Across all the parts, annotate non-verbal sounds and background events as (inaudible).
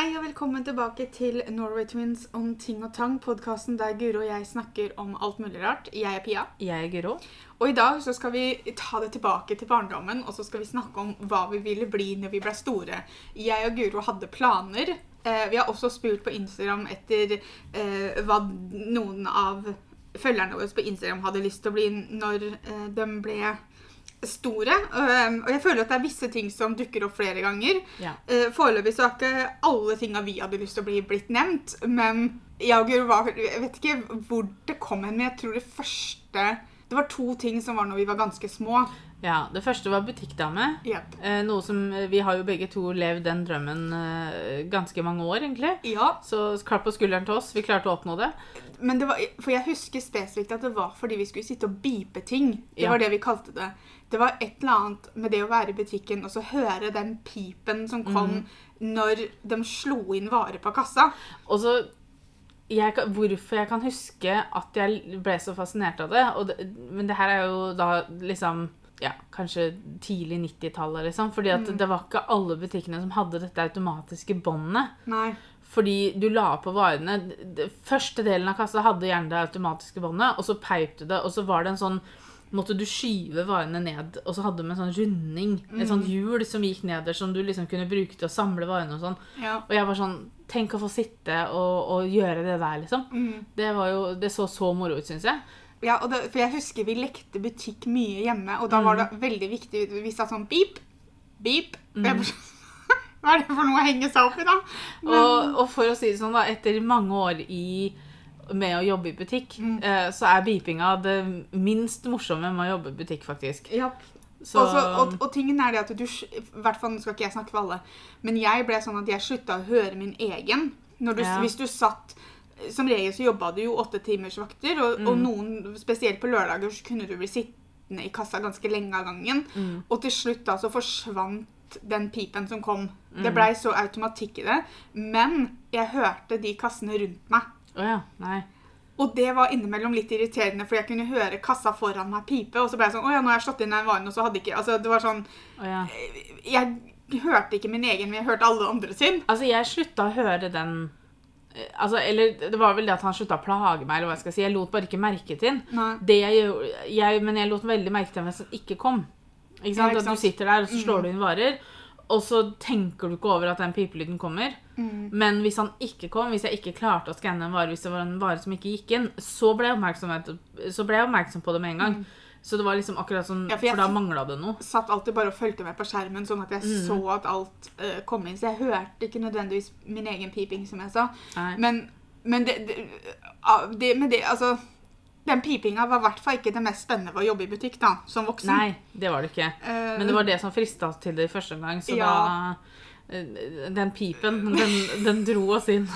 Hei og velkommen tilbake til Norway Twins om ting og tang, podkasten der Guro og jeg snakker om alt mulig rart. Jeg er Pia. Jeg er Guro. Og i dag så skal vi ta det tilbake til barndommen, og så skal vi snakke om hva vi ville bli når vi ble store. Jeg og Guro hadde planer. Eh, vi har også spurt på Instagram etter eh, hva noen av følgerne våre på Instagram hadde lyst til å bli når eh, de ble store. Og jeg føler at det er visse ting som dukker opp flere ganger. Ja. Uh, Foreløpig så har ikke alle tinga vi hadde lyst til å bli, blitt nevnt. Men jeg var Jeg vet ikke hvor det kom hen, men jeg tror det første Det var to ting som var når vi var ganske små. ja. Det første var butikkdame. Yep. Eh, noe som eh, Vi har jo begge to levd den drømmen eh, ganske mange år, egentlig. Ja, Så klapp på skulderen til oss. Vi klarte å oppnå det. men det var, For jeg husker spesifikt at det var fordi vi skulle sitte og bipe ting. Det Ja. var det vi kalte det. Det var et eller annet med det å være i butikken og så høre den pipen som kom når de slo inn varer på kassa. Og så jeg, kan- Hvorfor jeg kan huske at jeg ble så fascinert av det, det Men det her er jo da liksom ja, kanskje tidlig 90-tallet, liksom. Fordi at det var ikke alle butikkene som hadde dette automatiske båndet. Nei. Fordi du la på varene Første delen av kassa hadde gjerne det automatiske båndet, og så peip du det, og så var det en sånn Måtte du skyve varene ned, og så hadde du en sånn runding, et sånt hjul som gikk neder, som du liksom kunne bruke til å samle varene og sånn. Ja. Og jeg var sånn Tenk å få sitte og, og gjøre det der, liksom. Mm. Det var jo Det så så moro ut, syns jeg. Ja, det, for jeg husker vi lekte butikk mye hjemme, og da var det veldig viktig Vi sa sånn beep, beep. bare sånn, (laughs) Hva er det for noe å henge seg opp i, da? Og, og for å si det sånn, da, etter mange år i med å jobbe i butikk, eh, så er beepinga det minst morsomme med å jobbe i butikk, faktisk. Ja. Så og, og, tingen er det at du I hvert fall skal ikke jeg snakke for alle, men jeg ble sånn at jeg slutta å høre min egen. Du, Ja. Hvis du satt Som regel så jobba du jo åtte timers vakter, og, og noen, spesielt på lørdager, så kunne du bli sittende i kassa ganske lenge av gangen. Og til slutt da så forsvant den pipen som kom. Det blei så automatikk i det. Men jeg hørte de kassene rundt meg. Å ja. Nei. Og det var innimellom litt irriterende, for jeg kunne høre kassa foran meg pipe, og så ble jeg sånn Å ja, nå har jeg slått inn den varen, og så hadde ikke Altså, det var sånn oh, ja. Jeg hørte ikke min egen, men jeg hørte alle andre sin. Altså, jeg slutta å høre den eh, Altså, eller det var vel det at han slutta å plage meg, eller hva jeg skal si. Jeg lot bare ikke merke til den. Men jeg lot veldig merke til hvem som ikke kom. Ikke sant? Ja, ikke At du sitter der, og så slår du inn varer, og så tenker du ikke over at den pipelyden kommer. Men hvis han ikke kom, hvis jeg ikke klarte å skanne en vare, hvis det var en vare som ikke gikk inn, så ble jeg, oppmerksom, så ble jeg oppmerksom på det med en gang. Så det var liksom akkurat sånn, Ja, for jeg- for da mangla det noe. Satt alltid bare og fulgte med på skjermen, sånn at jeg så at alt uh, kom inn. Så jeg hørte ikke nødvendigvis min egen piping, som jeg sa. Nei. Men, men det, det, det, men det Altså, den pipinga var i hvert fall ikke det mest spennende ved å jobbe i butikk, da, som voksen. Nei, det var det ikke. Eh, Men det var det som frista til det i første omgang, så Ja. da Den pipen, den, den dro oss inn.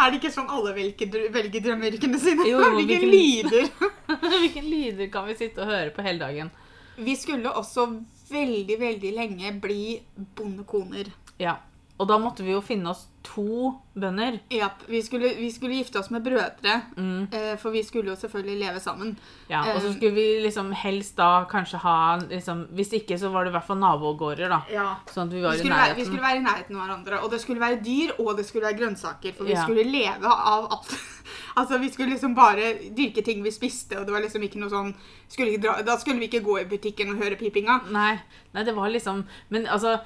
Er det ikke sånn alle velger, velger drømmeyrkene sine? Jo, Hvilke hvilken- lyder? (laughs) Hvilke lyder kan vi sitte og høre på hele dagen? Vi skulle også veldig, veldig lenge bli bondekoner. Ja. Og da måtte vi jo finne oss to bønder. Ja, vi skulle, vi skulle gifte oss med brødre, Mm. eh, for vi skulle jo selvfølgelig leve sammen. Ja, og så Eh, skulle vi liksom helst da kanskje ha liksom, Hvis ikke, så var det i hvert fall nabogårder, da. Ja. Sånn at vi var Vi i skulle, være, vi skulle være i nærheten av hverandre, og det skulle være dyr, og det skulle være grønnsaker, for vi Ja. skulle leve av alt. (laughs) altså, vi skulle liksom bare dyrke ting vi spiste, og det var liksom ikke noe sånn skulle ikke dra, Da skulle vi ikke gå i butikken og høre pipinga. Nei, nei, det var liksom Men altså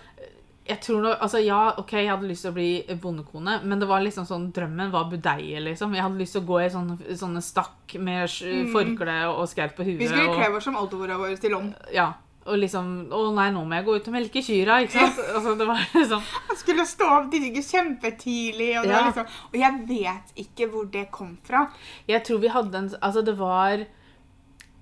jeg tror nok, altså Ja, OK, jeg hadde lyst til å bli bondekone, men det var liksom sånn drømmen var budeie, liksom. Jeg hadde lyst til å gå i sånne, sånne stakk med mm. forkle og skaut på huet. Vi skulle kle oss som oldemora vår til om. Ja, og liksom Å nei, nå må jeg gå ut og melke kyrne. ikke sant? Altså, det var liksom Jeg skulle stå opp digge kjempetidlig, og, Ja. liksom, og jeg vet ikke hvor det kom fra. Jeg tror vi hadde en Altså, det var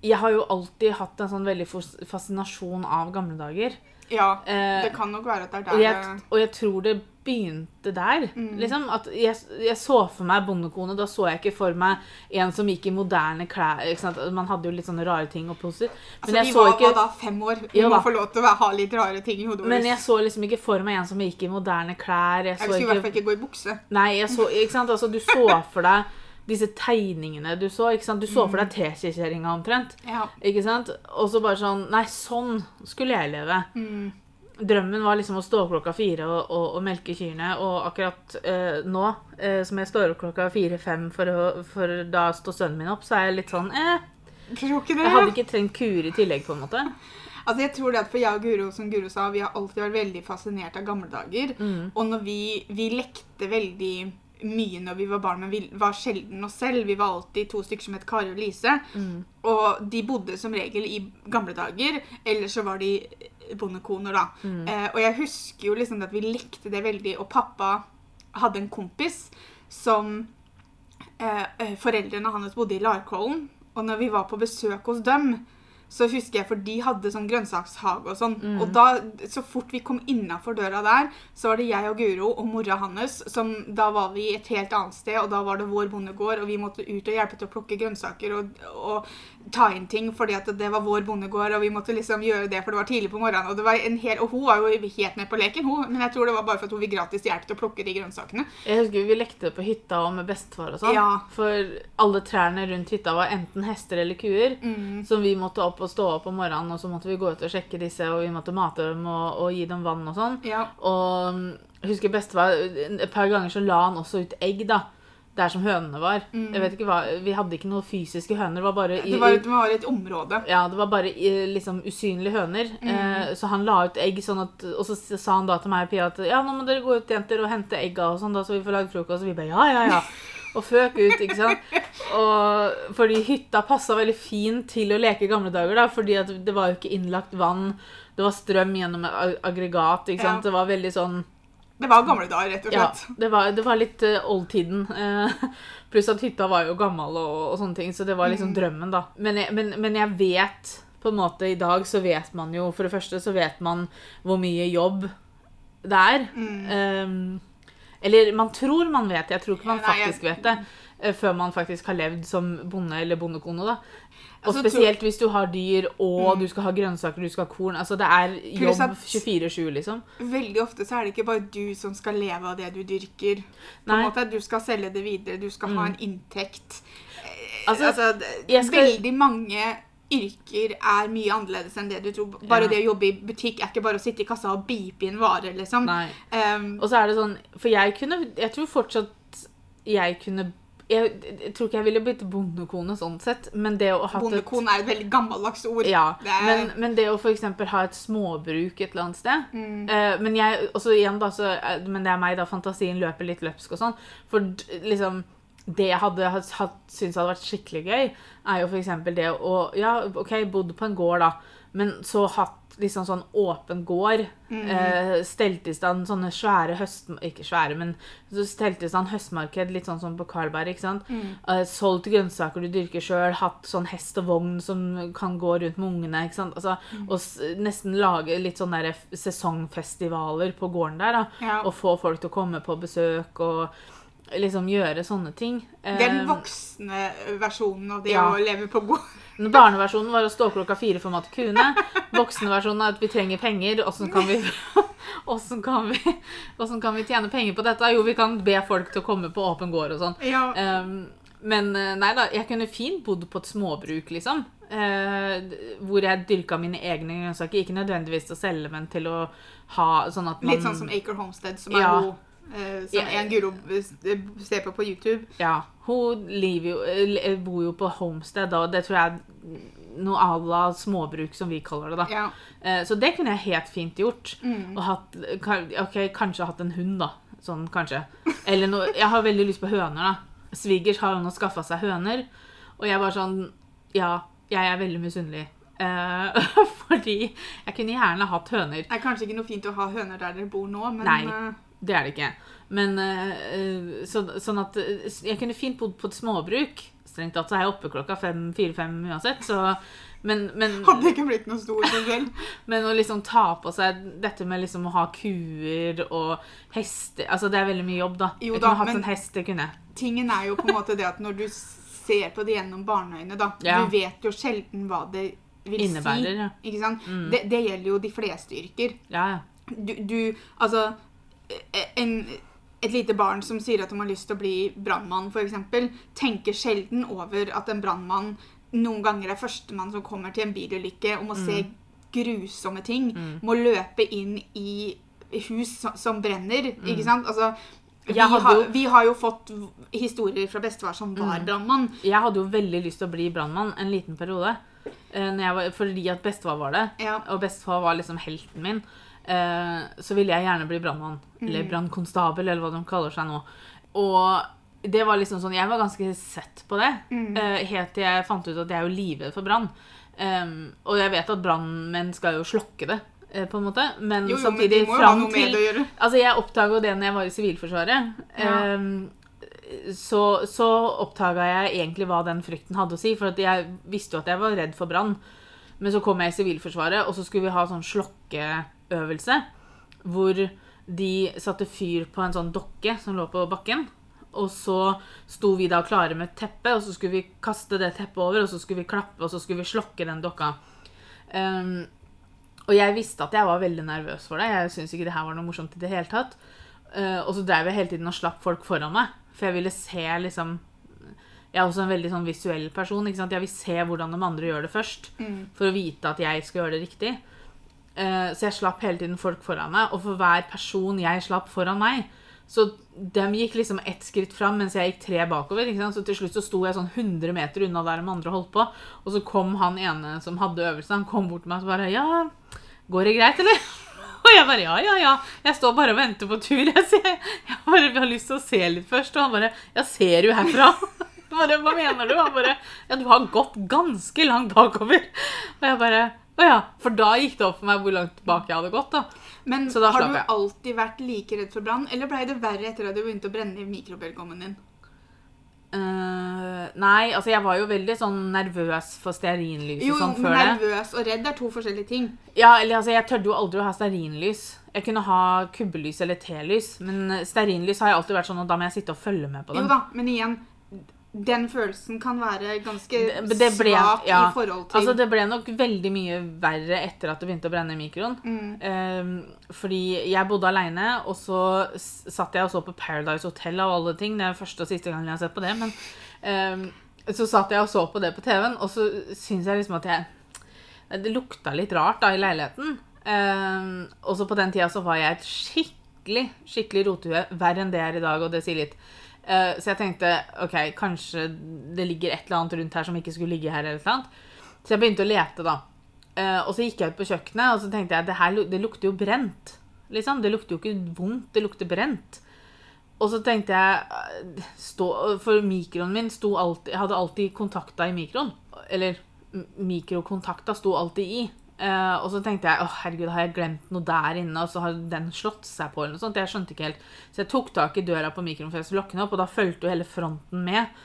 Jeg har jo alltid hatt en sånn veldig fascinasjon av gamle dager. Ja, Eh, det kan nok være at det er der Og jeg, og jeg tror det begynte der. Mm. Liksom, at jeg, jeg så for meg bondekone. Da så jeg ikke for meg en som gikk i moderne klær. Ikke? Man hadde jo litt sånne rare ting og poser. Men Altså, jeg vi så var, ikke var da fem år. Vi må få lov til å ha litt rare ting i hodet vårt. men jeg så liksom ikke for meg en som gikk i moderne klær. Jeg Jeg så skulle i hvert fall ikke gå i bukse. nei, jeg så, ikke sant? Altså, du så for deg disse tegningene du så. ikke sant? Du så for deg teskjekjerringa omtrent. Ja. Ikke sant? Og så bare sånn Nei, sånn skulle jeg leve. Mm. drømmen var liksom å stå opp klokka fire og, og, og melke kyrne. Og akkurat eh, nå, eh, som jeg står opp klokka fire-fem for, for da står sønnen min opp, så er jeg litt sånn eh? Jeg hadde ikke trengt kur i tillegg, på en måte. Altså jeg tror det at For jeg og Guro som Guro sa, vi har alltid vært veldig fascinert av gamle dager. Mm. Og når vi, vi lekte veldig mye når vi var barn, men vi var sjelden oss selv. Vi var alltid to stykker som het Kari og Lise. Mm. Og de bodde som regel i gamle dager, eller så var de bondekoner, da. Mm. Eh, og jeg husker jo liksom at vi lekte det veldig, og pappa hadde en kompis som eh, eh, Foreldrene hans bodde i Larkollen, og når vi var på besøk hos dem, så husker jeg, for de hadde sånn grønnsakshage og sånn. Mm. Og da, så fort vi kom innafor døra der, så var det jeg og Guro og mora hans som Da var vi et helt annet sted, og da var det vår bondegård, og vi måtte ut og hjelpe til å plukke grønnsaker og, og ta inn ting, fordi at det var vår bondegård, og vi måtte liksom gjøre det, for det var tidlig på morgenen. Og, det var en hel, og hun var jo helt med på leken, hun, men jeg tror det var bare for at hun fikk gratis hjelp til å plukke de grønnsakene. Jeg husker vi lekte på hytta og med bestefar og sånn. Ja. For alle trærne rundt hytta var enten hester eller kuer. Mm. som vi måtte opp og stå opp om morgenen, og så måtte vi gå ut og sjekke disse, og vi måtte mate dem og, og gi dem vann og sånn. Ja. Og jeg husker bestefar Et par ganger så la han også ut egg, da. Der som hønene var. Jeg vet ikke hva, Vi hadde ikke noen fysiske høner. Det var bare i, Det var, det var et område. ja, det var bare i- liksom usynlige høner. Eh, så han la ut egg, sånn at, og så sa han da til meg og Pia at ja, nå må dere gå ut, jenter, og hente egga og sånn, da, så vi får lagd frokost. Og vi bare ja, ja, ja. Og føk ut, ikke sant. (laughs) Og fordi hytta passa veldig fint til å leke i gamle dager, da, fordi det var jo ikke innlagt vann. Det var strøm gjennom aggregat, ikke sant. Ja. Det var veldig sånn Det var gamle dager, rett og ja, slett. det var, det var litt uh, oldtiden. eh, (laughs) pluss at hytta var jo gammel og, og sånne ting, så det var liksom drømmen, da. Men jeg, men, men jeg vet på en måte I dag så vet man jo For det første så vet man hvor mye jobb det er. Um, eller man tror man vet, det, jeg tror ikke man Nei, jeg- faktisk vet det. Eh, Før man faktisk har levd som bonde eller bondekone. da. Og Altså, spesielt hvis du har dyr og du skal ha grønnsaker du skal ha korn. altså Det er jobb 24-7, liksom. Veldig ofte så er det ikke bare du som skal leve av det du dyrker. På en måte, Du skal selge det videre, du skal ha en inntekt. Eh, Altså, Altså, det- skal- Veldig mange yrker er mye annerledes enn det du tror. Bare Ja. det å jobbe i butikk er ikke bare å sitte i kassa og bipe inn varer, liksom. Um, Og så er det sånn For jeg kunne Jeg tror fortsatt jeg kunne jeg, jeg tror ikke jeg ville blitt bondekone sånn sett, men det å ha Bondekone er et veldig gammeldags ord. ja, er- men, men det å eksempel ha et småbruk et eller annet sted Mm. uh, Men jeg, også igjen da, så, eh, men det er meg da, fantasien løper litt løpsk og sånn. For liksom det jeg hadde hatt- syntes hadde vært skikkelig gøy, er jo eksempel det å Ja, OK, bodd på en gård, da, men så hatt liksom sånn åpen gård. Mm. Eh, stelt i stand sånne svære høst... Ikke svære, men så stelte i stand høstmarked, litt sånn som på Karlberg. ikke sant? Mm. Eh, solgt grønnsaker du dyrker sjøl, hatt sånn hest og vogn som kan gå rundt med ungene. ikke sant? Altså, Mm. Og nesten lage litt sånne der sesongfestivaler på gården der. da, Ja. Og få folk til å komme på besøk og liksom gjøre sånne ting. Den Eh, voksne versjonen av det ja. å leve på gård. Barneversjonen var å stå klokka fire for mat til kuene. Voksenversjonen er at vi trenger penger. Åssen kan (laughs) kan, vi- kan vi tjene penger på dette? Jo, vi kan be folk til å komme på åpen gård og sånn. Ja. Um, men eh, nei da, jeg kunne fint bodd på et småbruk, liksom. Uh, hvor jeg dyrka mine egne grønnsaker. Ikke nødvendigvis til å selge, men til å ha sånn at man Litt sånn som Acre Homestead, som er Ja. eh, som Ja. en Guro eh, ser på på YouTube. Ja. Hun jo, eh, bor jo på Homestead, og det tror jeg er noe à la småbruk, som vi kaller det. da. Ja. Eh, Så det kunne jeg helt fint gjort. Mm. Og hatt, ok, kanskje hatt en hund, da. Sånn, kanskje. Eller noe Jeg har veldig lyst på høner, da. Svigers har jo nå skaffa seg høner. Og jeg bare sånn Ja, jeg er veldig misunnelig. Eh, (laughs) fordi jeg kunne gjerne hatt høner. Det er kanskje ikke noe fint å ha høner der dere bor nå, men Nei. Det er det ikke. Men eh, så, sånn at eh, Jeg kunne fint bodd på et småbruk. Strengt tatt så er jeg oppe klokka fem, fire-fem uansett, så men, men, hadde ikke blitt noe stor forskjell. (laughs) men å liksom ta på seg dette med liksom å ha kuer og hester Altså det er veldig mye jobb, da. Jo jeg da, kunne hatt en hest, det kunne jeg. Tingen er jo på en måte det at når du ser på det gjennom barneøyne, da Ja. Du vet jo sjelden hva det vil Innebærer, si. ja. Ikke sant? Mm. Det, det gjelder jo de fleste yrker. Ja, ja. Du, du Altså en, Et lite barn som sier at de har lyst til å bli brannmann, f.eks., tenker sjelden over at en brannmann noen ganger er førstemann som kommer til en bilulykke og må se grusomme ting. Mm. Må løpe inn i hus som, som brenner. Ikke sant? Altså, vi, Mm. Hadde har, vi har jo fått historier fra bestefar som var Mm. brannmann. Jeg hadde jo veldig lyst til å bli brannmann en liten periode. eh, var, fordi at bestefar var det. Ja. Og bestefar var liksom helten min. Eh, så ville jeg gjerne bli brannmann. Eller brannkonstabel, eller hva de kaller seg nå. Og det var liksom sånn Jeg var ganske sett på det. Mm. eh, helt til jeg fant ut at jeg er jo livredd for brann. Og jeg vet at brannmenn skal jo slokke det, eh, på en måte. Men Jo, jo, samtidig ha fram til. Altså, jeg oppdaga jo det når jeg var i Sivilforsvaret. Ja. Um, så så oppdaga jeg egentlig hva den frykten hadde å si. For jeg visste jo at jeg var redd for brann. Men så kom jeg i Sivilforsvaret, og så skulle vi ha sånn slokkeøvelse. Hvor de satte fyr på en sånn dokke som lå på bakken. Og så sto vi da klare med et teppe, og så skulle vi kaste det teppet over, og så skulle vi klappe, og så skulle vi slokke den dokka. Um, og jeg visste at jeg var veldig nervøs for det. Jeg syntes ikke det her var noe morsomt i det hele tatt. Uh, og så drev jeg hele tiden og slapp folk foran meg. For jeg ville se liksom Jeg er også en veldig sånn visuell person. ikke sant? Jeg vil se hvordan de andre gjør det først. Mm. For å vite at jeg skal gjøre det riktig. Eh, så jeg slapp hele tiden folk foran meg. Og for hver person jeg slapp foran meg, så de gikk liksom ett skritt fram mens jeg gikk tre bakover. Så til slutt så sto jeg sånn 100 meter unna der de andre holdt på. Og så kom han ene som hadde øvelsen, han kom bort til meg og bare Ja, går det greit, eller? (laughs) Og jeg bare ja, ja, ja. Jeg står bare og venter på tur. Jeg, ser, jeg bare har lyst til å se litt først. Og han bare (laughs) Jeg ser jo herfra. Bare, Hva mener du? Han bare Ja, du har gått ganske langt bakover. Og jeg bare Å ja. For da gikk det opp for meg hvor langt bak jeg hadde gått, da. Men Så da har slapp du jeg. alltid vært like redd for brann, eller blei det verre etter at du begynte å brenne i mikrobølgeovnen din? Eh, nei, altså jeg var jo veldig sånn nervøs for stearinlys Jo, og sånn før det. nervøs og redd er to forskjellige ting. Ja, eller altså, Jeg tørde jo aldri å ha stearinlys. Jeg kunne ha kubbelys eller telys, men stearinlys har jeg alltid vært sånn, og da må jeg sitte og følge med på Jo dem. da, men igjen Den følelsen kan være ganske ble- svak ja. i forhold til Altså, Det ble nok veldig mye verre etter at det begynte å brenne i mikroen. mm. Um, fordi jeg bodde aleine, og så satt jeg og så på Paradise Hotel av alle ting. Det er første og siste gang jeg har sett på det. Men um, så satt jeg og så på det på TV-en, og så syns jeg liksom at jeg Det lukta litt rart da i leiligheten. Um, og så på den tida så var jeg et skikkelig skikkelig rotehue. Verre enn det jeg er i dag, og det sier litt. Eh, så jeg tenkte ok, kanskje det ligger et eller annet rundt her som ikke skulle ligge her. eller et eller. Så jeg begynte å lete, da. Eh, og så gikk jeg ut på kjøkkenet og så tenkte jeg, det her det lukter jo brent. liksom. Det lukter jo ikke vondt, det lukter brent. Og så tenkte jeg eh, stå, For mikroen min sto alltid hadde alltid kontakta i mikroen. Eller mikrokontakta sto alltid i. Eh, og så tenkte jeg åh herregud, har jeg glemt noe der inne, og så har den slått seg på. eller noe sånt. Jeg skjønte ikke helt. Så jeg tok tak i døra på mikroen før jeg skulle opp, og da fulgte jo hele fronten med.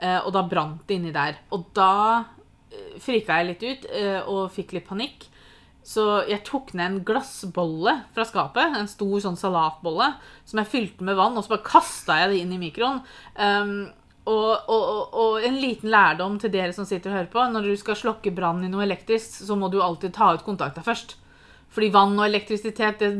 Uh, og da brant det inni der. Og da uh, frika jeg litt ut uh, og fikk litt panikk. Så jeg tok ned en glassbolle fra skapet, en stor sånn salatbolle, som jeg fylte med vann, og så bare kasta jeg det inn i mikroen. Um, og, og, og, og en liten lærdom til dere som sitter og hører på. Når du skal slokke brann i noe elektrisk, så må du alltid ta ut kontakta først. Fordi vann og elektrisitet det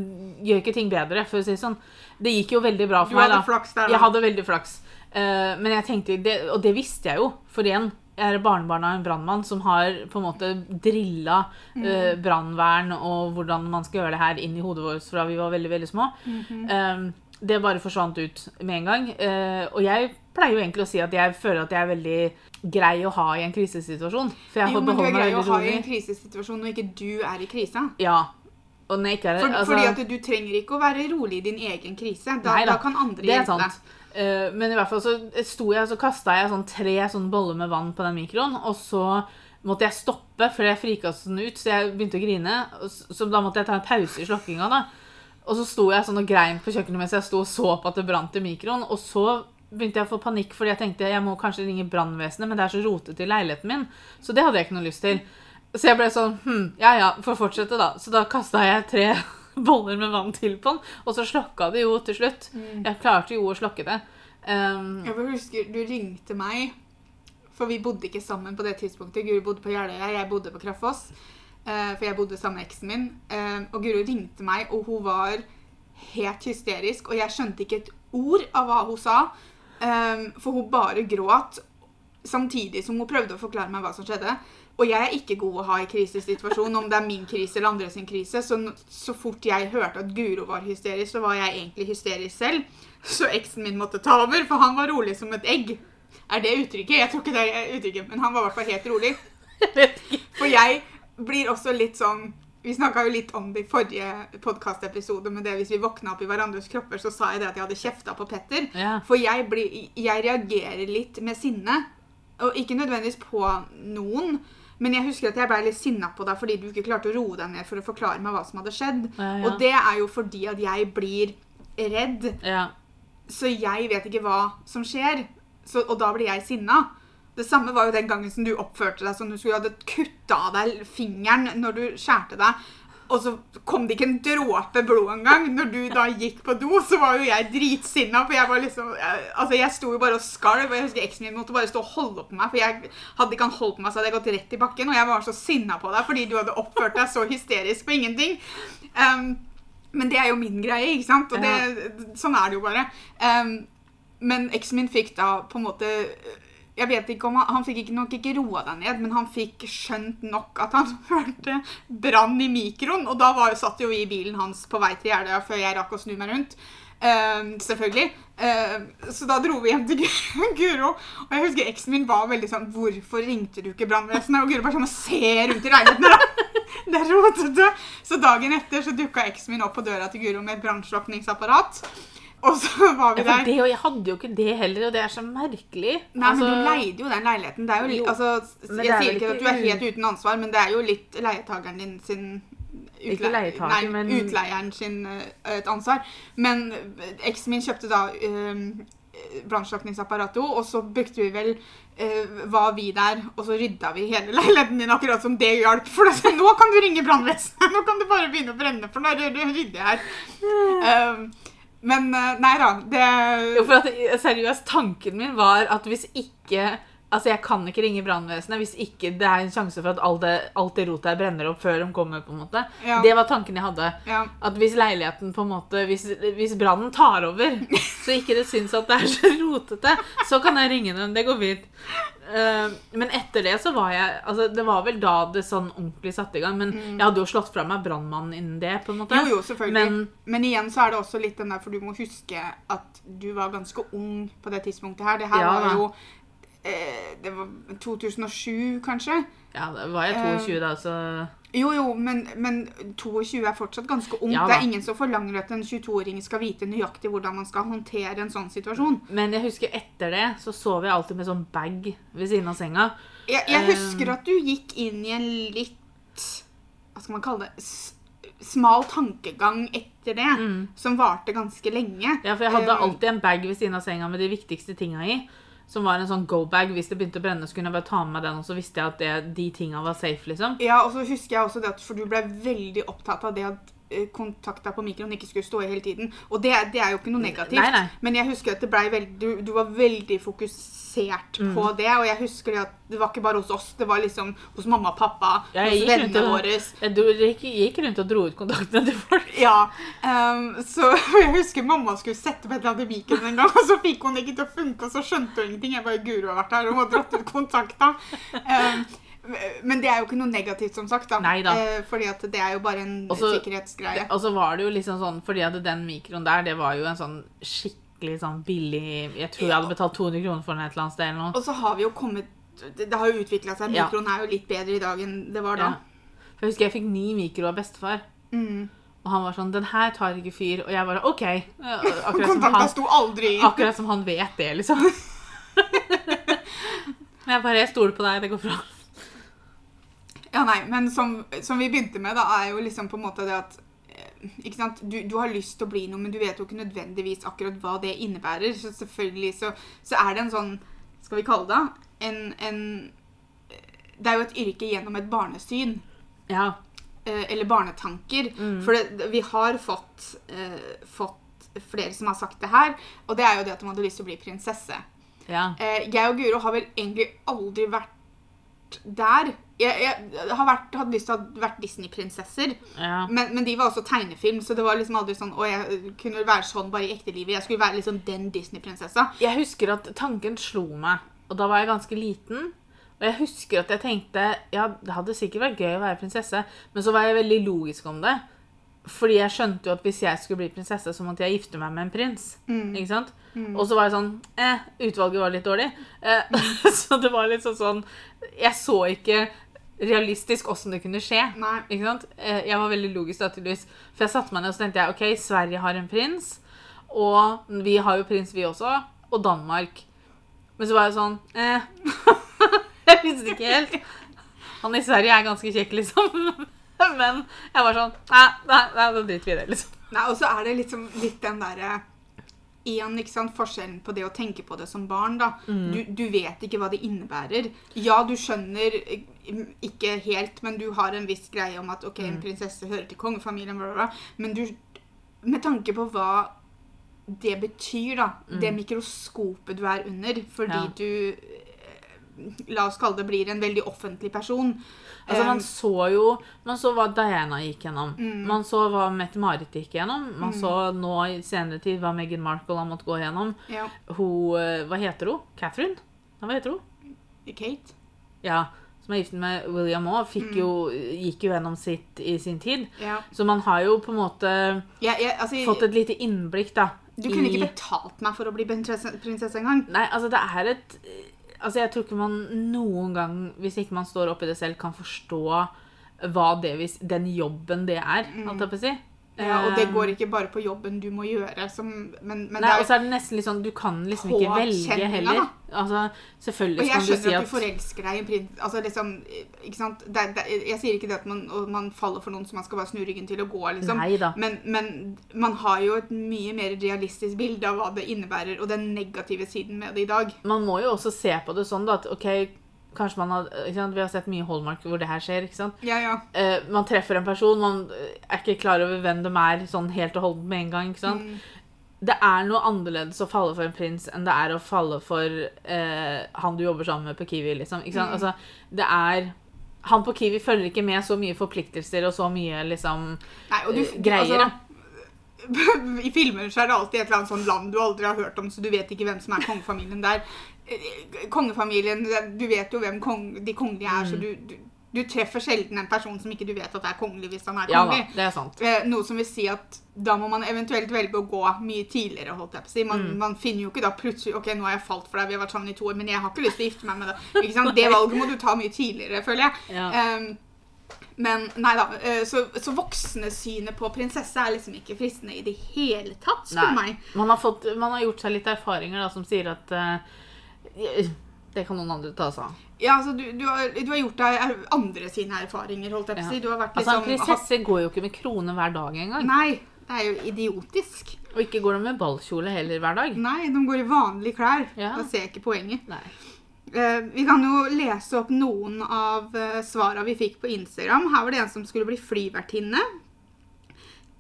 gjør ikke ting bedre. for å si det sånn. Det gikk jo veldig bra Du for meg. hadde da. flaks der, da. Jeg hadde veldig flaks. Uh, men jeg tenkte, det, og det visste jeg jo, for igjen, jeg er barnebarn av en brannmann som har på en måte drilla Mm. eh, brannvern og hvordan man skal gjøre det her inn i hodet vårt fra vi var veldig, veldig små. Mhm. Eh, det bare forsvant ut med en gang. Eh, og jeg pleier jo egentlig å si at jeg føler at jeg er veldig grei å ha i en krisesituasjon. For jeg Jo, men du er grei å ha i en krisesituasjon når ikke du er i krisa. Ja. Og når jeg ikke er For, altså- fordi at du trenger ikke å være rolig i din egen krise. Da, Nei da, da kan andre hjelpe deg. Uh, men i hvert fall så sto jeg, så kasta jeg sånn tre sånn boller med vann på den mikroen, og så måtte jeg stoppe for jeg frikastet den ut, så jeg begynte å grine. og Så, så da måtte jeg ta en pause i slokkinga, da. Og så sto jeg sånn og grein på kjøkkenet mens jeg sto og så på at det brant i mikroen. Og så begynte jeg å få panikk fordi jeg tenkte jeg må kanskje ringe brannvesenet, men det er så rotete i leiligheten min. Så det hadde jeg ikke noe lyst til. Så jeg ble sånn hm, ja ja, får fortsette, da. Så da kasta jeg tre (laughs) boller med vann til på den, og så slokka det jo til slutt. Jeg klarte jo å slokke det. Um, Jeg husker du ringte meg, for vi bodde ikke sammen på det tidspunktet. Guri bodde på Jeløya, jeg bodde på Kraftfoss. Eh, for jeg bodde sammen med eksen min. Eh, og Guro ringte meg, og hun var helt hysterisk. Og jeg skjønte ikke et ord av hva hun sa, eh, for hun bare gråt. Samtidig som hun prøvde å forklare meg hva som skjedde. Og jeg er ikke god å ha i krisesituasjon, om det er min krise eller andres krise. Så, så fort jeg hørte at Guro var hysterisk, så var jeg egentlig hysterisk selv. Så eksen min måtte ta over, for han var rolig som et egg. Er det uttrykket? Jeg tror ikke det er uttrykket, men han var i hvert fall helt rolig. For jeg blir også litt sånn Vi snakka jo litt om det i forrige podkastepisode, men det hvis vi våkna opp i hverandres kropper, så sa jeg det at jeg hadde kjefta på Petter. Ja. For jeg, blir, jeg reagerer litt med sinne. Og ikke nødvendigvis på noen. Men jeg husker at jeg ble litt sinna på deg fordi du ikke klarte å roe deg ned for å forklare meg hva som hadde skjedd. Ja, ja. Og det er jo fordi at jeg blir redd, Ja. så jeg vet ikke hva som skjer. Så, og da blir jeg sinna. Det samme var jo den gangen som du oppførte deg som du skulle hadde kutta av deg fingeren når du skjærte deg. Og så kom det ikke en dråpe blod engang. Når du da gikk på do, så var jo jeg dritsinna. For jeg var liksom jeg, Altså, jeg sto jo bare og skalv. Og jeg husker eksen min måtte bare stå og holde på meg. For jeg hadde ikke han holdt på meg, så hadde jeg gått rett i bakken. Og jeg var så sinna på deg fordi du hadde oppført deg så hysterisk på ingenting. Um, men det er jo min greie, ikke sant? Og det, sånn er det jo bare. Um, men eksen min fikk da på en måte jeg vet ikke om Han, han fikk ikke, nok ikke roa deg ned, men han fikk skjønt nok at han (laughs) hørte brann i mikroen. Og da var, jo- satt jo vi i bilen hans på vei til Jeløya før jeg rakk å snu meg rundt. Uh, selvfølgelig. Uh, så da dro vi hjem til (laughs) Guro. Og jeg husker eksen min var veldig sånn 'Hvorfor ringte du ikke brannvesenet?' Og Guro bare sånn 'Se rundt i leiligheten! (laughs) Det er rotete. Så dagen etter så dukka eksen min opp på døra til Guro med et brannslukningsapparat. Og så var vi Ja, der. det, og jeg hadde jo ikke det heller, og det er så merkelig. Nei, men Altså, du leide jo den leiligheten. Det er jo, litt, Jo, altså, men det jeg er sier ikke at du er helt uten ansvar, men det er jo litt leietageren din sin Ikke nei, men- utleieren sin eh, et ansvar. Men eh, eksen min kjøpte da um, brannslukningsapparatet, og så brukte vi vel uh, var vi der, og så rydda vi hele (laughs) leiligheten din, akkurat som det hjalp. For altså, så, nå kan du ringe brannvesenet! Nå kan du bare begynne å brenne, for nå rydder jeg her. Um, men eh, nei da. Det Jo, for at seriøst, tanken min var at hvis ikke Altså, jeg kan ikke ringe brannvesenet hvis ikke det er en sjanse for at alt det, alt det rotet her brenner opp før de kommer, på en måte. Ja. Det var tanken jeg hadde. ja. At hvis leiligheten på en måte Hvis, hvis brannen tar over, (laughs) så ikke det syns at det er så rotete, så kan jeg ringe dem. Det går fint. Uh, men etter det så var jeg Altså, det var vel da det sånn ordentlig satte i gang. Men jeg hadde jo slått fra meg brannmannen innen det, på en måte. Mm. Jo, jo, selvfølgelig. Men, Men igjen så er det også litt den der, for du må huske at du var ganske ung på det tidspunktet her. Det her Ja, var jo Det var 2007, kanskje? ja, da var jeg Eh, 22 da, så Jo, jo, men, men 22 er fortsatt ganske ung. Ja, det er ingen som forlanger at en 22-åring skal vite nøyaktig hvordan man skal håndtere en sånn situasjon. Men jeg husker etter det så sov jeg alltid med sånn bag ved siden av senga. Jeg, jeg Um. husker at du gikk inn i en litt Hva skal man kalle det? Smal tankegang etter det, som varte ganske lenge. Mm. Ja, for jeg hadde alltid en bag ved siden av senga med de viktigste tinga i. Som var en sånn go-bag. Hvis det begynte å brenne, så kunne jeg bare ta med meg den, og så visste jeg at det, de tinga var safe, liksom. Ja, og så husker jeg også det at for du ble veldig opptatt av det at kontakta på mikroen ikke skulle stå i hele tiden. Og det, det er jo ikke noe negativt. Nei, nei. Men jeg husker at veldig, du, du var veldig fokusert Mm. på det. Og jeg husker at det var ikke bare hos oss, det var liksom hos mamma og pappa, Ja, hos vennene våre. Jeg gikk, gikk rundt og dro ut kontaktene til folk. (laughs) Ja, Um, så (laughs) jeg husker mamma skulle sette på et eller annet i mikroen en gang, og så fikk hun det ikke til å funke, og så skjønte hun ingenting. Jeg bare Guro har vært her og må dratt ut kontakta. Ehm, men det er jo ikke noe negativt, som sagt. da. Neida. Eh, fordi at det er jo bare en også, sikkerhetsgreie. Og så var det jo liksom sånn, fordi at den mikroen der, det var jo en sånn skikkelig sånn billig Jeg tror jeg hadde betalt 200 kroner for den et eller annet sted eller noe. Og så har vi jo kommet Det, det har jo utvikla seg. Ja. Mikroen er jo litt bedre i dag enn det var da. Ja. For jeg husker jeg fikk ny mikro av bestefar. Mm. Og han var sånn 'Den her tar ikke fyr.' Og jeg bare OK. Akkurat som han, sto aldri i. akkurat som han vet det, liksom. Men (laughs) jeg bare Jeg stoler på deg. Det går bra. Ja, nei, men som, som vi begynte med, da, er jo liksom på en måte det at eh, ikke sant? Du, du har lyst til å bli noe, men du vet jo ikke nødvendigvis akkurat hva det innebærer. Så selvfølgelig så, så er det en sånn Skal vi kalle det en, en Det er jo et yrke gjennom et barnesyn. Ja. eh, Eller barnetanker. Mm. For det, vi har fått, eh, fått flere som har sagt det her, og det er jo det at de hadde lyst til å bli prinsesse. ja. Eh, jeg og Guro har vel egentlig aldri vært der. Jeg, jeg har vært, hadde lyst til å ha vært Disney-prinsesser, ja. men, men de var også tegnefilm, så det var liksom aldri sånn Å, jeg kunne være sånn bare i ekte livet. Jeg skulle være liksom den Disney-prinsessa. Jeg husker at tanken slo meg, og da var jeg ganske liten. Og jeg husker at jeg tenkte ja, det hadde sikkert vært gøy å være prinsesse, men så var jeg veldig logisk om det. Fordi jeg skjønte jo at hvis jeg skulle bli prinsesse, så måtte jeg gifte meg med en prins. Ikke sant? Og så var jeg sånn Eh, utvalget var litt dårlig. Eh, (laughs) så det var litt sånn sånn Jeg så ikke realistisk åssen det kunne skje. Ikke sant? Eh, Jeg var veldig logisk da, tydeligvis. For jeg satte meg ned og så tenkte jeg, ok, Sverige har en prins. Og vi har jo prins, vi også. Og Danmark. Men så var jeg sånn eh, (laughs) Jeg visste ikke helt. Han i Sverige er ganske kjekk, liksom. (laughs) Men jeg var sånn Nei, nei, nei da driter vi i det, liksom. Nei, og så er det liksom litt den derre Igjen, ikke sant, forskjellen på det å tenke på det som barn, da. Mm. Du, du vet ikke hva det innebærer. Ja, du skjønner eh, ikke helt, men du har en viss greie om at ok, Mm. en prinsesse hører til kongefamilien, bla, bla, bla. Men du Med tanke på hva det betyr, da. Det mikroskopet du er under, fordi Mm. Ja. du La oss kalle det blir en veldig offentlig person. Altså, man så jo Man så hva Diana gikk gjennom. Mm. Man så hva Mette-Marit gikk gjennom. Man så nå i senere tid hva Meghan Markle har måttet gå gjennom. ja, Hun eh, Hva heter hun? Catherine? Ja, hva heter hun? Kate. Ja, som er gift med William òg, Mm. gikk jo gjennom sitt i sin tid. Ja. Så man har jo på en måte ja, altså, fått et lite innblikk, da. Du kunne i- ikke betalt meg for å bli prinsesse engang. Nei, altså det er et Altså jeg tror ikke man noen gang, hvis ikke man står oppi det selv, kan forstå hva det den jobben det er, alt jeg på å si. Ja, og det Eh, går ikke bare på jobben du må gjøre, som, men, men Nei, det og så er, det nesten litt sånn Du kan liksom ikke velge heller. Altså, selvfølgelig og si jeg Og jeg skjønner at du forelsker deg i en prins altså liksom, ikke sant? Det, det, Jeg sier ikke det at man, man faller for noen som man skal bare snu ryggen til og gå, liksom. Men, men man har jo et mye mer realistisk bilde av hva det innebærer, og den negative siden med det i dag. Man må jo også se på det sånn da, at OK, kanskje man sant? Vi har sett mye Hallmark hvor det her skjer. ikke sant? Ja, ja. Eh, man treffer en person, man eh, er ikke klar over hvem de er sånn helt og holdent med en gang. ikke sant? Mm. Det er noe annerledes å falle for en prins enn det er å falle for eh, han du jobber sammen med på Kiwi. liksom. Ikke sant? Mm. Altså, det er... Han på Kiwi følger ikke med så mye forpliktelser og så mye liksom Nei, du, Eh, greier. Altså, (laughs) I filmer så er det alltid et eller annet sånn land du aldri har hørt om, så du vet ikke hvem som er kongefamilien der. Eh, Kongefamilien, Du vet jo hvem kong, de kongelige er, så Mm. du, du, du treffer sjelden en person som ikke du vet at er kongelig hvis han er Ja kongelig. det er sant. Eh, Noe som vil si at da må man eventuelt velge å gå mye tidligere. holdt jeg på å si. Man, Mm. man finner jo ikke da plutselig ok, nå har jeg falt for deg, vi har vært sammen i to år, men jeg har ikke lyst til å gifte meg med deg. Ikke sant? (laughs) Det valget må du ta mye tidligere, føler jeg. Ja. Um, men nei da, eh, så, så voksnesynet på prinsesse er liksom ikke fristende i det hele tatt, spør du meg. Man har, fått, man har gjort seg litt erfaringer da, som sier at eh, Det kan noen andre ta seg av. Ja, altså, du, du, har, du har gjort deg andre sine erfaringer, holdt jeg på å Ja. si. Du har vært Altså, En liksom prinsesse går jo ikke med krone hver dag engang. Nei, det er jo idiotisk. Og ikke går de med ballkjole heller hver dag. Nei, de går i vanlige klær. Ja. Da ser jeg ikke poenget. Nei. Uh, vi kan jo lese opp noen av uh, svara vi fikk på Instagram. Her var det en som skulle bli flyvertinne.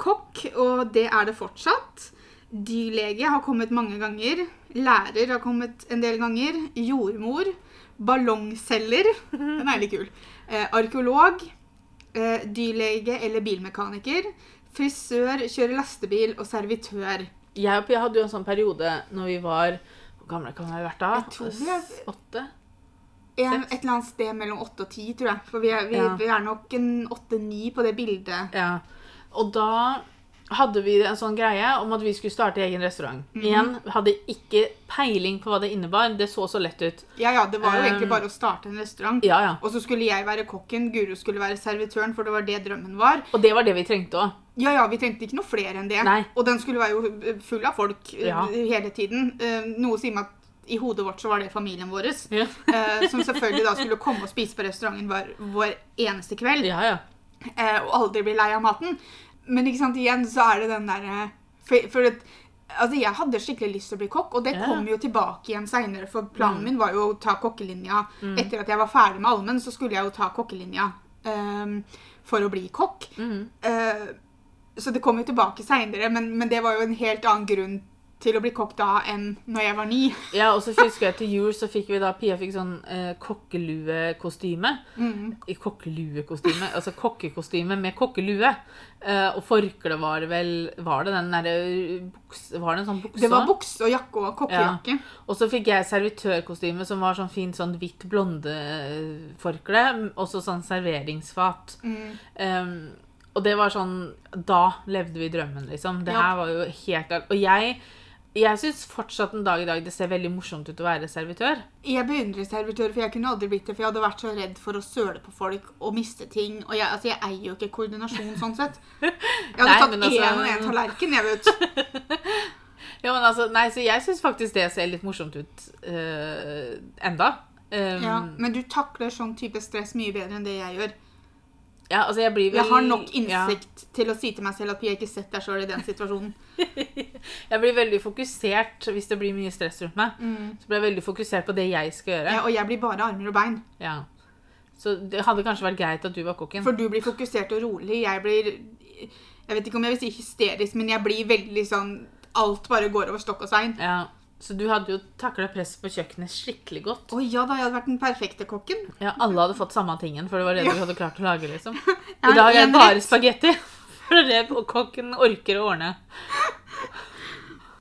Kokk, og det er det fortsatt. Dyrlege har kommet mange ganger. Lærer har kommet en del ganger. Jordmor. Ballongselger. Den er litt kul. Eh, arkeolog. Eh, dyrlege eller bilmekaniker. Frisør, kjører lastebil og servitør. Jeg og Pia hadde jo en sånn periode når vi var Hvor gamle kan vi ha vært da? Jeg tror vi er- Åtte? En, et eller annet sted mellom åtte og ti, tror jeg. For vi er, vi, Ja. vi er nok en åtte-ni på det bildet. Ja. Og da hadde vi en sånn greie om at vi skulle starte egen restaurant. Mhm. Igjen, hadde ikke peiling på hva det innebar. Det så så lett ut. Ja, ja, det var jo Um, egentlig bare å starte en restaurant. Ja, ja. Og så skulle jeg være kokken, Guro skulle være servitøren, for det var det drømmen var. Og det var det vi trengte òg. Ja, ja, vi trengte ikke noe flere enn det. Nei. Og den skulle være jo full av folk eh, Ja. hele tiden. Eh, Noe sier meg at i hodet vårt så var det familien vår. Ja. eh, Som selvfølgelig da skulle komme og spise på restauranten hver, vår eneste kveld. ja, ja. og aldri bli lei av maten. Men ikke sant, igjen så er det den derre For, for at, altså, jeg hadde skikkelig lyst til å bli kokk, og det Ja. kom jo tilbake igjen seinere. For planen Mm. min var jo å ta kokkelinja. Etter at jeg var ferdig med allmenn, så skulle jeg jo ta kokkelinja um, for å bli kokk. Mm. Uh, så det kom jo tilbake seinere, men, men det var jo en helt annen grunn til å bli kokk da enn når jeg var ni. (laughs) Ja, og så husker jeg til jul så fikk vi da Pia fikk sånn eh, kokkeluekostyme. Mm. Kokkeluekostyme, altså kokkekostyme med kokkelue. Eh, og forkle var det vel Var det den derre. Var det en sånn bukse? Det var bukse og jakke og kokkejakke. Og så fikk jeg servitørkostyme som var sånn fint sånn hvitt blondeforkle. Og så sånn serveringsfat. Mm. Um, og det var sånn Da levde vi drømmen, liksom. Det Ja. her var jo helt. Og jeg, jeg syns fortsatt en dag i dag det ser veldig morsomt ut å være servitør. Jeg beundrer servitører, for jeg kunne aldri blitt det. For jeg hadde vært så redd for å søle på folk og miste ting. Og jeg, altså, jeg eier jo ikke koordinasjon sånn sett. (laughs) Jeg hadde Nei, tatt én altså- og én tallerken, jeg, vet. (laughs) Ja, men altså, nei, så Jeg syns faktisk det ser litt morsomt ut uh, enda. Um, Ja, men du takler sånn type stress mye bedre enn det jeg gjør. Ja, altså jeg blir vel Jeg har nok ja. innsikt til å si til meg selv at jeg ikke setter deg sjøl i den situasjonen. (laughs) Jeg blir veldig fokusert hvis det blir mye stress rundt meg. Så blir jeg veldig fokusert på det jeg skal gjøre. Ja, og jeg blir bare armer og bein. Ja. Så det hadde kanskje vært greit at du var kokken. For du blir fokusert og rolig. Jeg blir Jeg vet ikke om jeg vil si hysterisk, men jeg blir veldig sånn Alt bare går over stokk og stein. Ja. Så du hadde jo takla press på kjøkkenet skikkelig godt. Å ja da, jeg hadde vært den perfekte kokken. Ja, Alle hadde fått samme tingen, for det var det du hadde klart å lage. liksom. (laughs) I dag er det bare spagetti. (laughs) For det er kokken orker å ordne.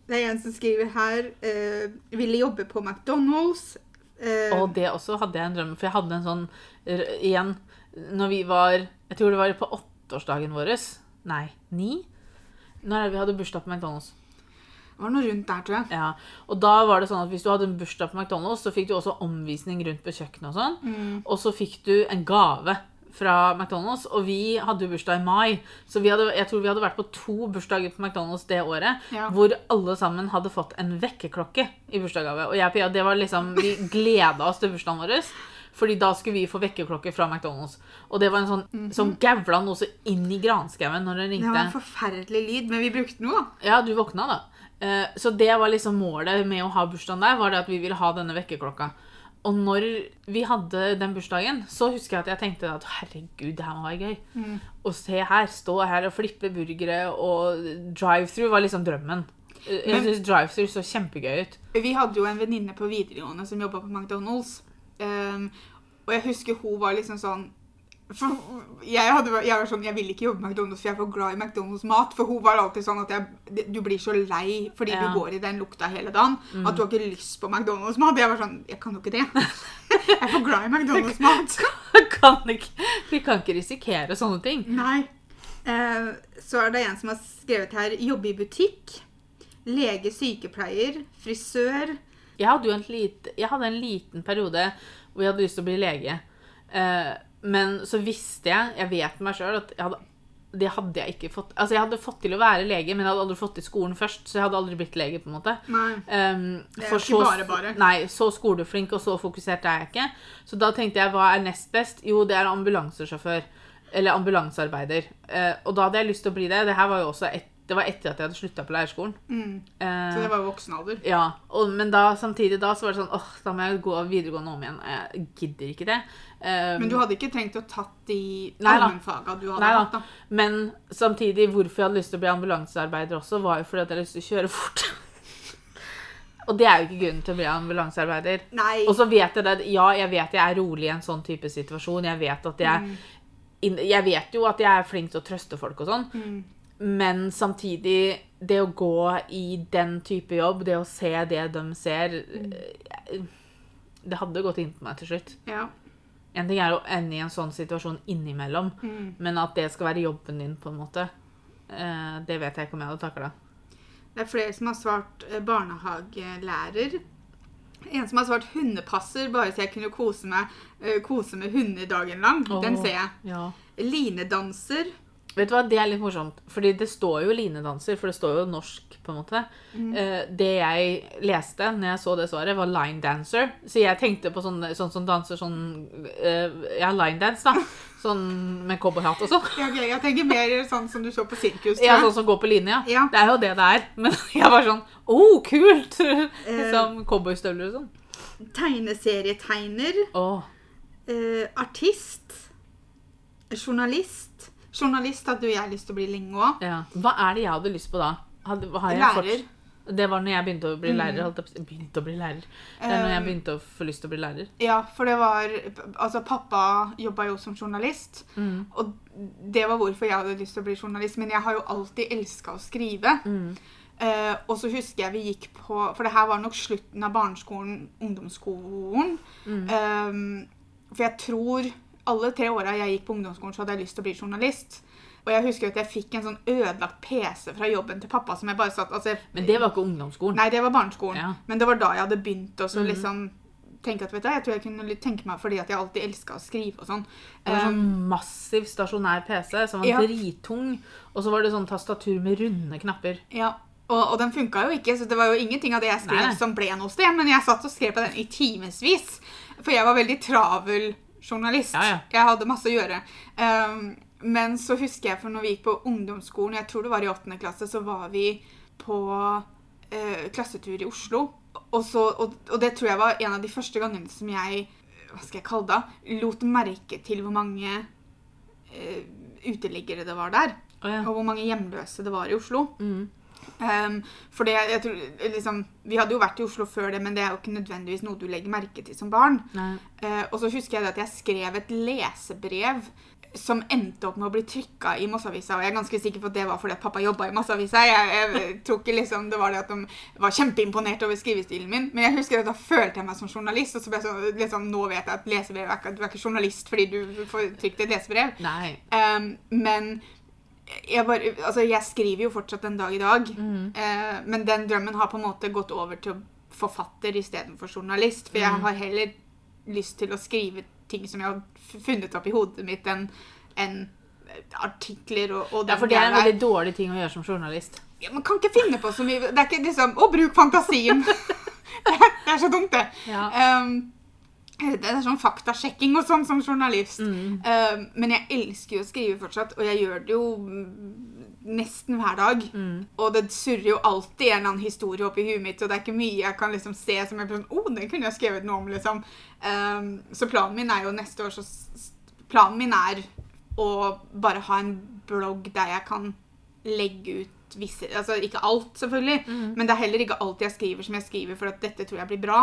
Det er en som skriver her uh, Ville jobbe på McDonald's. Uh, Og det også hadde jeg en drøm, for jeg hadde en sånn igjen Når vi var Jeg tror det var på åtteårsdagen vår. Nei, ni? Når vi hadde bursdag på McDonald's? Det var noe rundt der, tror jeg. Ja, og da var det sånn at Hvis du hadde en bursdag på McDonald's, så fikk du også omvisning rundt på kjøkkenet. Og sånn. Mm. Og så fikk du en gave fra McDonald's, og vi hadde jo bursdag i mai. Så vi hadde, jeg tror vi hadde vært på to bursdager på McDonald's det året, Ja. hvor alle sammen hadde fått en vekkerklokke i bursdagsgave. Og jeg og Pia, det var liksom, vi gleda oss til bursdagen vår. Fordi da skulle vi få vekkerklokke fra McDonald's. Og det var en sånn som gavla noe så inn i granskauen når den Det ringte. var en forferdelig lyd, men vi brukte noe, da. Ja, du våkna da. Eh, Så det var liksom målet med å ha bursdagen der, var det at vi ville ha denne vekkerklokka. Og når vi hadde den bursdagen, så husker jeg at jeg tenkte at herregud, det her må være gøy. Å se her, stå her og flippe burgere og drive-through var liksom drømmen. Eh, Jeg syns drive-through så kjempegøy ut. Vi hadde jo en venninne på videregående som jobba på McDonald's. Um, og jeg husker hun var liksom sånn for jeg, hadde, jeg var sånn, jeg ville ikke jobbe i McDonald's, for jeg er for glad i McDonald's-mat. For hun var alltid sånn at jeg, du blir så lei fordi Ja. du går i den lukta hele dagen. At du har ikke lyst på McDonald's-mat. Jeg var sånn, jeg kan jo ikke det. Jeg er for glad i McDonald's-mat. (laughs) vi kan ikke risikere sånne ting. Nei. Eh, så er det en som har skrevet her jobbe i butikk. Lege, sykepleier, frisør. Jeg hadde jo en, lite, jeg hadde en liten periode hvor jeg hadde lyst til å bli lege. Eh, men så visste jeg, jeg vet meg sjøl, at hadde, det hadde jeg ikke fått Altså, jeg hadde fått til å være lege, men jeg hadde aldri fått til skolen først, så jeg hadde aldri blitt lege, på en måte. Nei. Um, Det er for så, ikke bare bare. Nei, så skoleflink og så fokusert er jeg ikke. Så da tenkte jeg, hva er nest best? Jo, det er ambulansesjåfør. Eller ambulansearbeider. Uh, og da hadde jeg lyst til å bli det. Det her var jo også et, det var etter at jeg hadde slutta på leirskolen. Mm. Eh, Så det var voksen alder. ja, og, men da, samtidig da så var det sånn, åh, da må jeg gå videregående om igjen. Jeg gidder ikke det. Um, Men du hadde ikke tenkt å tatt de allmennfaga du hadde hatt? da? Men samtidig, hvorfor jeg hadde lyst til å bli ambulansearbeider også, var jo fordi at jeg hadde lyst til å kjøre fort. (laughs) og det er jo ikke grunnen til å bli ambulansearbeider. Nei. Og så vet jeg det, ja, jeg vet jeg er rolig i en sånn type situasjon. Jeg vet at jeg, Mm. jeg vet jo at jeg er flink til å trøste folk og sånn. Mm. Men samtidig, det å gå i den type jobb, det å se det de ser mm. Det hadde gått inn på meg til slutt. Ja. En ting er å ende i en sånn situasjon innimellom, Mm. men at det skal være jobben din, på en måte, eh, det vet jeg ikke om jeg hadde takla. Det er flere som har svart eh, barnehagelærer. En som har svart hundepasser, bare så jeg kunne kose, meg, eh, kose med hunder dagen lang. Den ser jeg. Ja. Linedanser. Vet du hva, Det er litt morsomt, fordi det står jo linedanser, for det står jo norsk. på en måte. Mm. det jeg leste når jeg så det svaret, var line dancer. Så jeg tenkte på sånn, sånn som danser sånn eh, Ja, line dance, da. (laughs) Sånn med cowboyhatt og sånn. Ja, okay, jeg tenker mer sånn som du så på sirkus. Ja, sånn som går på linja. Ja. Det er jo det det er. Men (laughs) jeg var sånn Å, oh, kult! Som cowboystøvler og sånn. Tegneserietegner. Oh. Eh, artist. Journalist. Journalist hadde jo jeg lyst til å bli lenge òg. ja. Hva er det jeg hadde lyst på da? Hadde, Lærer. fått- Det var når jeg begynte å bli Mm. lærer. Holdt. Begynte å bli lærer. Det er når jeg Um, begynte å få lyst til å bli lærer. Ja, for det var Altså, pappa jobba jo som journalist. Mm. Og det var hvorfor jeg hadde lyst til å bli journalist. Men jeg har jo alltid elska å skrive. Mm. Eh, og så husker jeg vi gikk på For det her var nok slutten av barneskolen, ungdomsskolen. Mm. Eh, for jeg tror alle tre åra jeg gikk på ungdomsskolen, så hadde jeg lyst til å bli journalist. Og jeg husker at jeg fikk en sånn ødelagt PC fra jobben til pappa som jeg bare satt altså, Men det var ikke ungdomsskolen. Nei, det var barneskolen. Ja. Men det var da jeg hadde begynt å mm. Liksom tenke at vet du, jeg tror jeg kunne tenke meg fordi at jeg alltid elska å skrive og sånn. Det var Um, sånn massiv stasjonær PC som var Ja. drittung. Og så var det sånn tastatur med runde knapper. Ja, og, og den funka jo ikke, så det var jo ingenting av det jeg skrev nei. som ble noe sted. Men jeg satt og skrev på den i timevis. For jeg var veldig travel journalist. Ja, ja. Jeg hadde masse å gjøre. Um, men så husker jeg for når vi gikk på ungdomsskolen, jeg tror det var i åttende klasse, så var vi på uh, klassetur i Oslo. Og, så, og, og det tror jeg var en av de første gangene som jeg hva skal jeg kalle det, lot merke til hvor mange uh, uteliggere det var der. Oh, ja. Og hvor mange hjemløse det var i Oslo. Mm. Um, for det, jeg tror, liksom, Vi hadde jo vært i Oslo før det, men det er jo ikke nødvendigvis noe du legger merke til som barn. Eh, og så husker jeg at jeg skrev et lesebrev som endte opp med å bli trykka i Masseavisa. Og jeg er ganske sikker på at det var fordi at pappa jobba i Masseavisa. Jeg, jeg (laughs) tror ikke liksom det var det at de var kjempeimponert over skrivestilen min. Men jeg husker at da følte jeg meg som journalist. Og så ble jeg sånn, liksom, nå vet jeg at lesebrev er ikke, du er ikke journalist fordi du får trykt et lesebrev. Um, men jeg, bare, altså jeg skriver jo fortsatt den dag i dag. Mm. Eh, men den drømmen har på en måte gått over til forfatter istedenfor journalist. For jeg Mm. har heller lyst til å skrive ting som jeg har funnet opp i hodet mitt, enn en artikler og, og Ja, for det er en der. veldig dårlig ting å gjøre som journalist. Ja, Man kan ikke finne på så mye. Det er ikke liksom Å, bruk fantasien! (laughs) (laughs) det, er, så dumt, det. Um, det er sånn faktasjekking og sånn som journalist. Mm. Uh, men jeg elsker jo å skrive fortsatt, og jeg gjør det jo nesten hver dag. Mm. Og det surrer jo alltid en eller annen historie opp i huet mitt, og det er ikke mye jeg kan liksom se som jeg sånn, oh, det kunne jeg skrevet noe om, liksom. Uh, så planen min er jo neste år så Planen min er å bare ha en blogg der jeg kan legge ut visse Altså ikke alt, selvfølgelig, Mm. men det er heller ikke alt jeg skriver som jeg skriver for at dette tror jeg blir bra.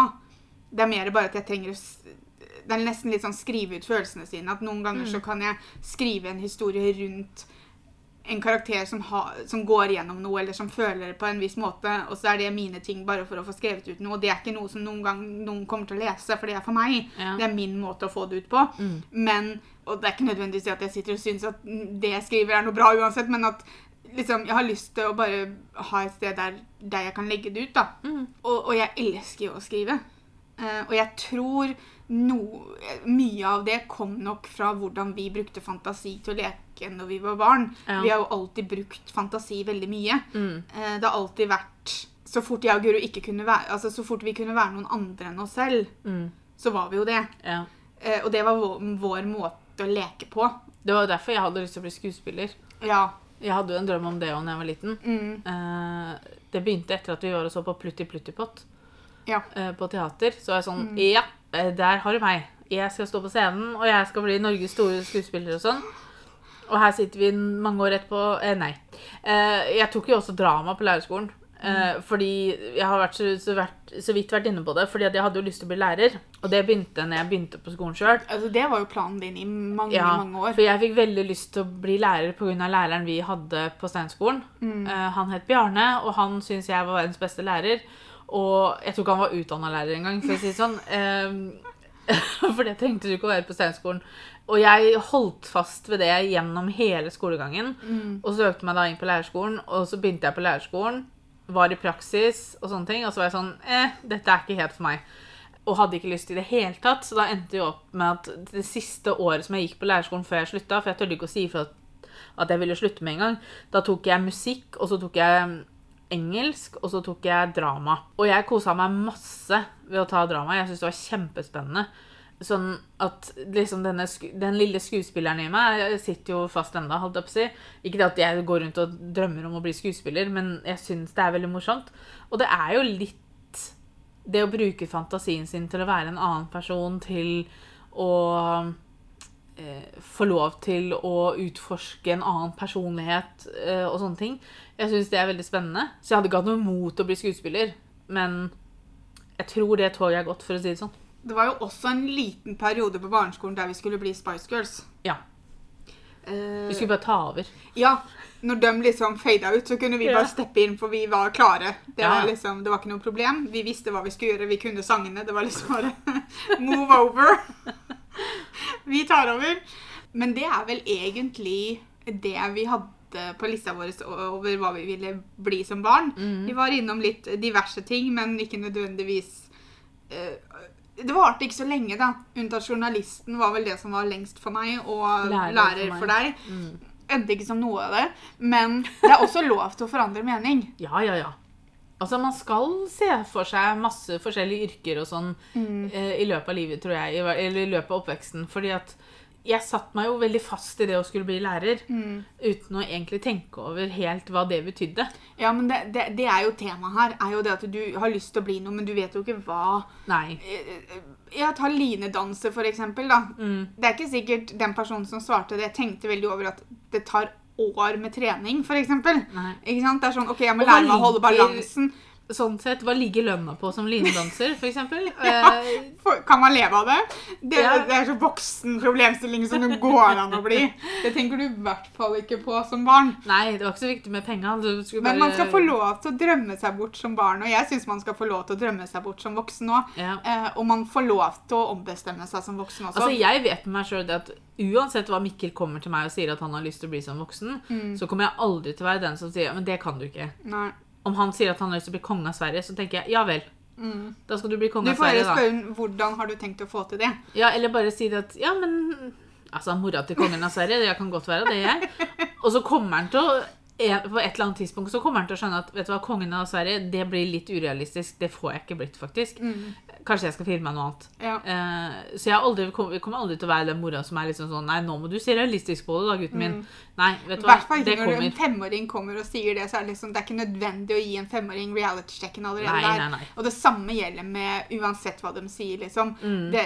Det er mer bare at jeg trenger å Det er nesten litt sånn skrive ut følelsene sine. At noen ganger Mm. så kan jeg skrive en historie rundt en karakter som, ha, som går gjennom noe, eller som føler det på en viss måte, og så er det mine ting bare for å få skrevet ut noe. Og det er ikke noe som noen gang noen kommer til å lese, for det er for meg. Ja. Det er min måte å få det ut på. Mm. Men, og det er ikke nødvendigvis at jeg sitter og syns at det jeg skriver er noe bra uansett, men at liksom, jeg har lyst til å bare ha et sted der, der jeg kan legge det ut, da. Mm. Og, og jeg elsker jo å skrive. Eh, og jeg tror no, mye av det kom nok fra hvordan vi brukte fantasi til å leke når vi var barn. Ja. Vi har jo alltid brukt fantasi veldig mye. Mm. Eh, det har alltid vært Så fort jeg og Guro ikke kunne være Altså så fort vi kunne være noen andre enn oss selv, Mm. så var vi jo det. Ja. Eh, og det var vår, vår måte å leke på. Det var derfor jeg hadde lyst til å bli skuespiller. Ja. Jeg hadde jo en drøm om det da jeg var liten. Mm. Det begynte etter at vi var og så på Plutti Pluttipott Ja. eh, på teater. Så var jeg sånn Mm. Ja, eh, der har du meg. Jeg skal stå på scenen, og jeg skal bli Norges store skuespiller og sånn. Og her sitter vi mange år etterpå. Eh, nei. Eh, jeg tok jo også drama på lærerskolen. Eh, fordi jeg har vært så, så, vært, så vidt vært inne på det. Fordi jeg hadde jo lyst til å bli lærer. Og det begynte når jeg begynte på skolen sjøl. Altså, det var jo planen din i mange, Ja, mange år. for jeg fikk veldig lyst til å bli lærer pga. læreren vi hadde på Steinskolen. Mm. Eh, han het Bjarne, og han syns jeg var verdens beste lærer. Og jeg tror ikke han var utdanna lærer engang, for å si det sånn. Eh, (laughs) for det trengte du ikke å være på Steinskolen. Og jeg holdt fast ved det gjennom hele skolegangen. Mm. Og søkte meg da inn på lærerskolen, og så begynte jeg på lærerskolen. Var i praksis og sånne ting. Og så var jeg sånn Eh, dette er ikke helt for meg. Og hadde ikke lyst i det hele tatt. Så da endte jo opp med at det siste året som jeg gikk på lærerskolen før jeg slutta, for jeg tørde ikke å si ifra at, jeg ville slutte med en gang, da tok jeg musikk, og så tok jeg engelsk, og så tok jeg drama. Og jeg kosa meg masse ved å ta drama. Jeg syntes det var kjempespennende. Sånn at liksom denne, den lille skuespilleren i meg sitter jo fast enda, holdt jeg si. Ikke det at jeg går rundt og drømmer om å bli skuespiller, men jeg syns det er veldig morsomt. Og det er jo litt det å bruke fantasien sin til å være en annen person, til å eh, få lov til å utforske en annen personlighet eh, og sånne ting. Jeg syns det er veldig spennende. Så jeg hadde ikke hatt noe mot å bli skuespiller, men jeg tror det toget er gått, for å si det sånn. Det var jo også en liten periode på barneskolen der vi skulle bli Spice Girls. Ja. Eh, Vi skulle bare ta over. Ja, når de liksom fada ut, så kunne vi bare steppe inn, for vi var klare. Det var ja. liksom, det var ikke noe problem. Vi visste hva vi skulle gjøre, vi kunne sangene. Det var liksom bare (laughs) move over. Vi tar over. Men det er vel egentlig det vi hadde på lista vår over hva vi ville bli som barn. Mm. Vi var innom litt diverse ting, men ikke nødvendigvis uh, Det varte ikke så lenge, da. Unntatt journalisten var vel det som var lengst for meg, og Lærer lærer, for for, deg. Mm. Endte ikke som noe av det. Men det er også lov til å forandre mening. Ja, ja, ja. Altså, man skal se for seg masse forskjellige yrker og sånn Mm. eh, i løpet av livet, tror jeg. Eller i løpet av oppveksten. Fordi at jeg satte meg jo veldig fast i det å skulle bli lærer. Mm. Uten å egentlig tenke over helt hva det betydde. Ja, men det, det, det er jo temaet her. er jo det At du har lyst til å bli noe, men du vet jo ikke hva. Nei. Jeg tar linedanse, linedanser, for eksempel. Da. Mm. Det er ikke sikkert den personen som svarte det, tenkte veldig over at det tar år med trening, eksempel. Ikke sant? Det er sånn, ok, Jeg må lære meg å holde balansen. Sånn sett, hva ligger lønna på som linedanser, for eksempel? (laughs) Eh, For- Kan man leve av det? Det, Ja. det er så voksen problemstilling som det går an å bli. Det tenker du i hvert fall ikke på som barn. nei, det var ikke så viktig med penga. du Men bare- man skal få lov til å drømme seg bort som barn, og jeg syns man skal få lov til å drømme seg bort som voksen òg. Ja. Eh, og man får lov til å ombestemme seg som voksen også. Altså, jeg vet med meg det at uansett hva Mikkel kommer til meg og sier at han har lyst til å bli som voksen, Mm. så kommer jeg aldri til å være den som sier men det kan du ikke. Nei. Om han sier at han har lyst til å bli konge av Sverige, så tenker jeg ja vel. Mm. Da skal du bli konge Du av får Sverige, heller da. spørre ham hvordan har du tenkt å få til det. Ja, eller bare si det at ja, men Altså, mora til kongen av Sverige, det kan godt være det, jeg. Og så kommer han til å på et eller annet tidspunkt så kommer han til å skjønne at vet du hva, kongen av Sverige det blir litt urealistisk. Det får jeg ikke blitt, faktisk. Kanskje jeg skal finne meg noe annet. Ja. Uh, så jeg aldri, kommer aldri til å være den mora som er liksom sånn Nei, nå må du se realistisk på det, da, gutten min. Nei, vet du hva, hvert fall det ikke når en femåring kommer og sier det, så er det liksom, det er ikke nødvendig å gi en femåring reality-sjekken allerede Nei, der. nei, nei. Og det samme gjelder med uansett hva de sier, liksom. Mm. Det,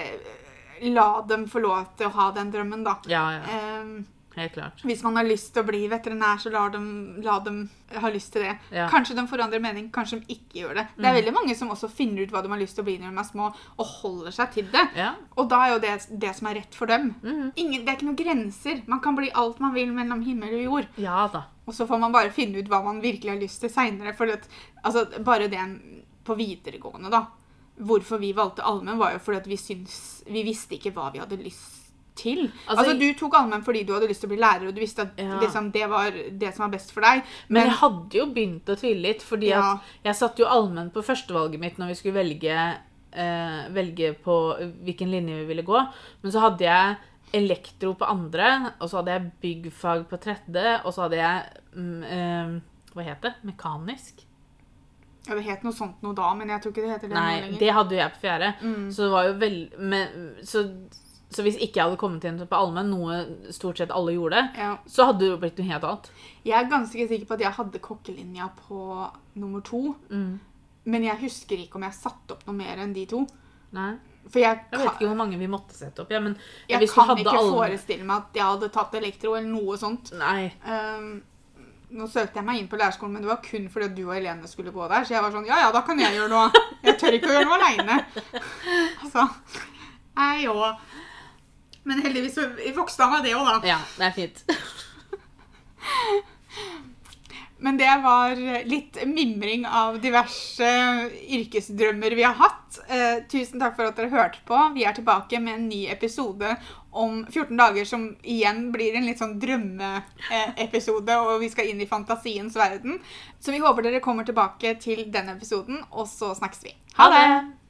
la dem få lov til å ha den drømmen, da. Ja, ja, Ehm, helt klart. hvis man har lyst til å bli veterinær, så la dem, la dem ha lyst til det. Ja. Mm. Kanskje de forandrer mening, kanskje de ikke gjør det. Det er veldig mange som også finner ut hva de har lyst til å bli når de er små, og holder seg til det. Ja. Og da er jo det det som er rett for dem. Mm. Ingen, det er ikke noen grenser. Man kan bli alt man vil mellom himmel og jord. ja da. Og så får man bare finne ut hva man virkelig har lyst til seinere. Altså, bare det på videregående, da. Hvorfor vi valgte allmenn, var jo fordi at vi syns Vi visste ikke hva vi hadde lyst til. Altså, Altså, Du tok allmenn fordi du hadde lyst til å bli lærer, og du visste at Ja. liksom, det var det som var best for deg. Men jeg hadde jo begynt å tvile litt, fordi Ja. at jeg satt jo allmenn på førstevalget mitt når vi skulle velge, eh, velge på hvilken linje vi ville gå. Men så hadde jeg elektro på andre, og så hadde jeg byggfag på tredje, og så hadde jeg mm, eh, Hva het det? Mekanisk? ja, det het noe sånt noe da, men jeg tror ikke det heter det Nei, lenger. det hadde jo jeg på fjerde. Mm. Så det var jo veldig... Men, så, så hvis ikke jeg hadde kommet inn på allmenn, noe stort sett alle gjorde, Ja. så hadde det blitt noe helt annet. Jeg er ganske sikker på at jeg hadde kokkelinja på nummer to. Mm. Men jeg husker ikke om jeg satte opp noe mer enn de to. Nei. For jeg, Jeg vet ikke hvor mange vi måtte sette opp, ja, men jeg kan ikke alle... forestille meg at jeg hadde tatt elektro eller noe sånt. Nei. Um, nå søkte jeg meg inn på lærerskolen, men det var kun fordi du og Helene skulle gå der. Så jeg var sånn Ja, ja, da kan jeg gjøre noe. Jeg tør ikke å gjøre noe aleine. Altså (laughs) Nei òg. Men heldigvis vokste han meg det òg, da. Ja, det er fint. (laughs) Men det var litt mimring av diverse yrkesdrømmer vi har hatt. Eh, tusen takk for at dere hørte på. Vi er tilbake med en ny episode om 14 dager, som igjen blir en litt sånn drømmeepisode, og vi skal inn i fantasiens verden. Så vi håper dere kommer tilbake til den episoden, og så snakkes vi. Ha det!